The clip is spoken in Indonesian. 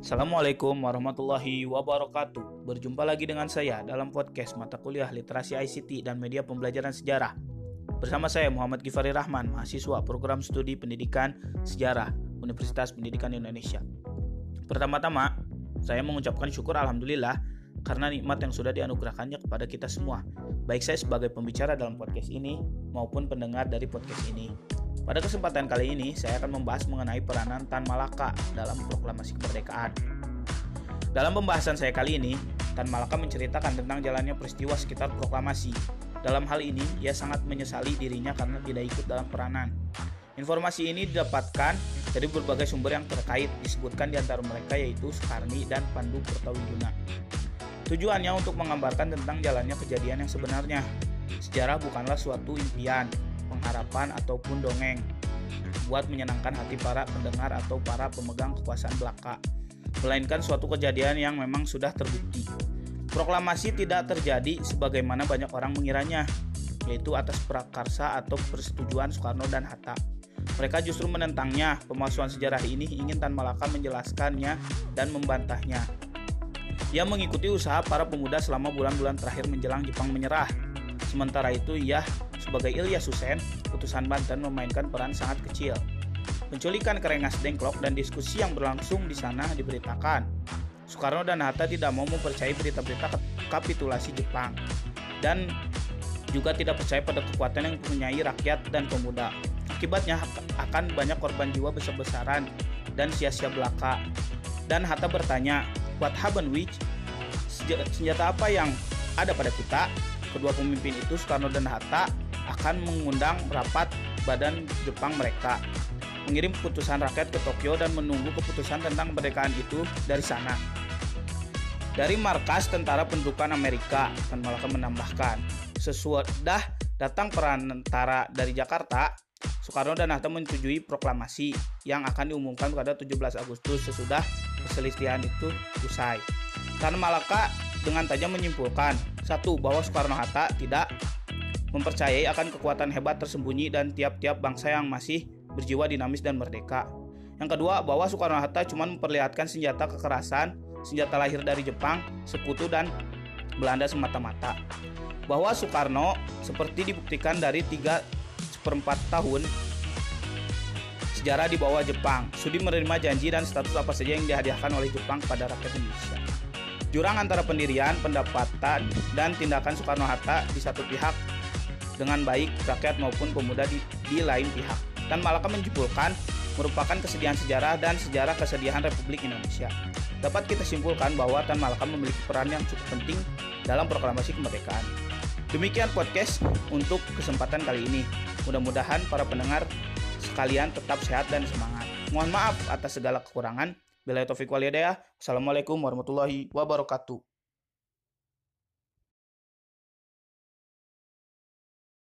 Assalamualaikum warahmatullahi wabarakatuh. Berjumpa lagi dengan saya dalam podcast mata kuliah Literasi ICT dan Media Pembelajaran Sejarah. Bersama saya Muhammad Gifari Rahman, mahasiswa program studi pendidikan sejarah Universitas Pendidikan Indonesia. Pertama-tama, saya mengucapkan syukur alhamdulillah karena nikmat yang sudah dianugerahkannya kepada kita semua, baik saya sebagai pembicara dalam podcast ini maupun pendengar dari podcast ini. Pada kesempatan kali ini, saya akan membahas mengenai peranan Tan Malaka dalam proklamasi kemerdekaan. Dalam pembahasan saya kali ini, Tan Malaka menceritakan tentang jalannya peristiwa sekitar proklamasi. Dalam hal ini, ia sangat menyesali dirinya karena tidak ikut dalam peranan. Informasi ini didapatkan dari berbagai sumber yang terkait, disebutkan di antara mereka yaitu Soekarni dan Pandu Kertawiguna. Tujuannya untuk menggambarkan tentang jalannya kejadian yang sebenarnya. Sejarah bukanlah suatu impian, pengharapan ataupun dongeng buat menyenangkan hati para pendengar atau para pemegang kekuasaan belaka, melainkan suatu kejadian yang memang sudah terbukti. Proklamasi tidak terjadi sebagaimana banyak orang mengiranya, yaitu atas prakarsa atau persetujuan Soekarno dan Hatta. Mereka justru menentangnya. Pemalsuan sejarah ini ingin Tan Malaka menjelaskannya dan membantahnya. Ia mengikuti usaha para pemuda selama bulan-bulan terakhir menjelang Jepang menyerah. Sementara itu, ia sebagai Ilyas Husen, putusan Banten memainkan peran sangat kecil. Penculikan Kerengas Dengklok dan diskusi yang berlangsung di sana diberitakan. Soekarno dan Hatta tidak mau mempercayai berita-berita kapitulasi Jepang dan juga tidak percaya pada kekuatan yang mempunyai rakyat dan pemuda. Akibatnya akan banyak korban jiwa besar-besaran dan sia-sia belaka. Dan Hatta bertanya, What happened which? Senjata apa yang ada pada kita? Kedua pemimpin itu, Soekarno dan Hatta, akan mengundang rapat badan Jepang mereka, mengirim keputusan rakyat ke Tokyo dan menunggu keputusan tentang kemerdekaan itu dari sana. Dari markas tentara pendudukan Amerika, Tan Malaka menambahkan, sesudah datang perantara dari Jakarta, Soekarno dan Hatta menyetujui proklamasi yang akan diumumkan pada 17 Agustus sesudah perselisihan itu usai. Tan Malaka dengan tajam menyimpulkan satu bahwa Soekarno Hatta tidak mempercayai akan kekuatan hebat tersembunyi dan tiap-tiap bangsa yang masih berjiwa dinamis dan merdeka. Yang kedua, bahwa Soekarno Hatta cuma memperlihatkan senjata kekerasan, senjata lahir dari Jepang, sekutu dan Belanda semata-mata. Bahwa Soekarno seperti dibuktikan dari tiga seperempat tahun sejarah di bawah Jepang, sudi menerima janji dan status apa saja yang dihadiahkan oleh Jepang kepada rakyat Indonesia. Jurang antara pendirian, pendapatan, dan tindakan Soekarno-Hatta di satu pihak dengan baik rakyat maupun pemuda di, di lain pihak. Dan Malaka menyimpulkan merupakan kesedihan sejarah dan sejarah kesedihan Republik Indonesia. Dapat kita simpulkan bahwa Tan Malaka memiliki peran yang cukup penting dalam proklamasi kemerdekaan. Demikian podcast untuk kesempatan kali ini. Mudah-mudahan para pendengar sekalian tetap sehat dan semangat. Mohon maaf atas segala kekurangan. Bila taufik walhidayah. Assalamualaikum warahmatullahi wabarakatuh.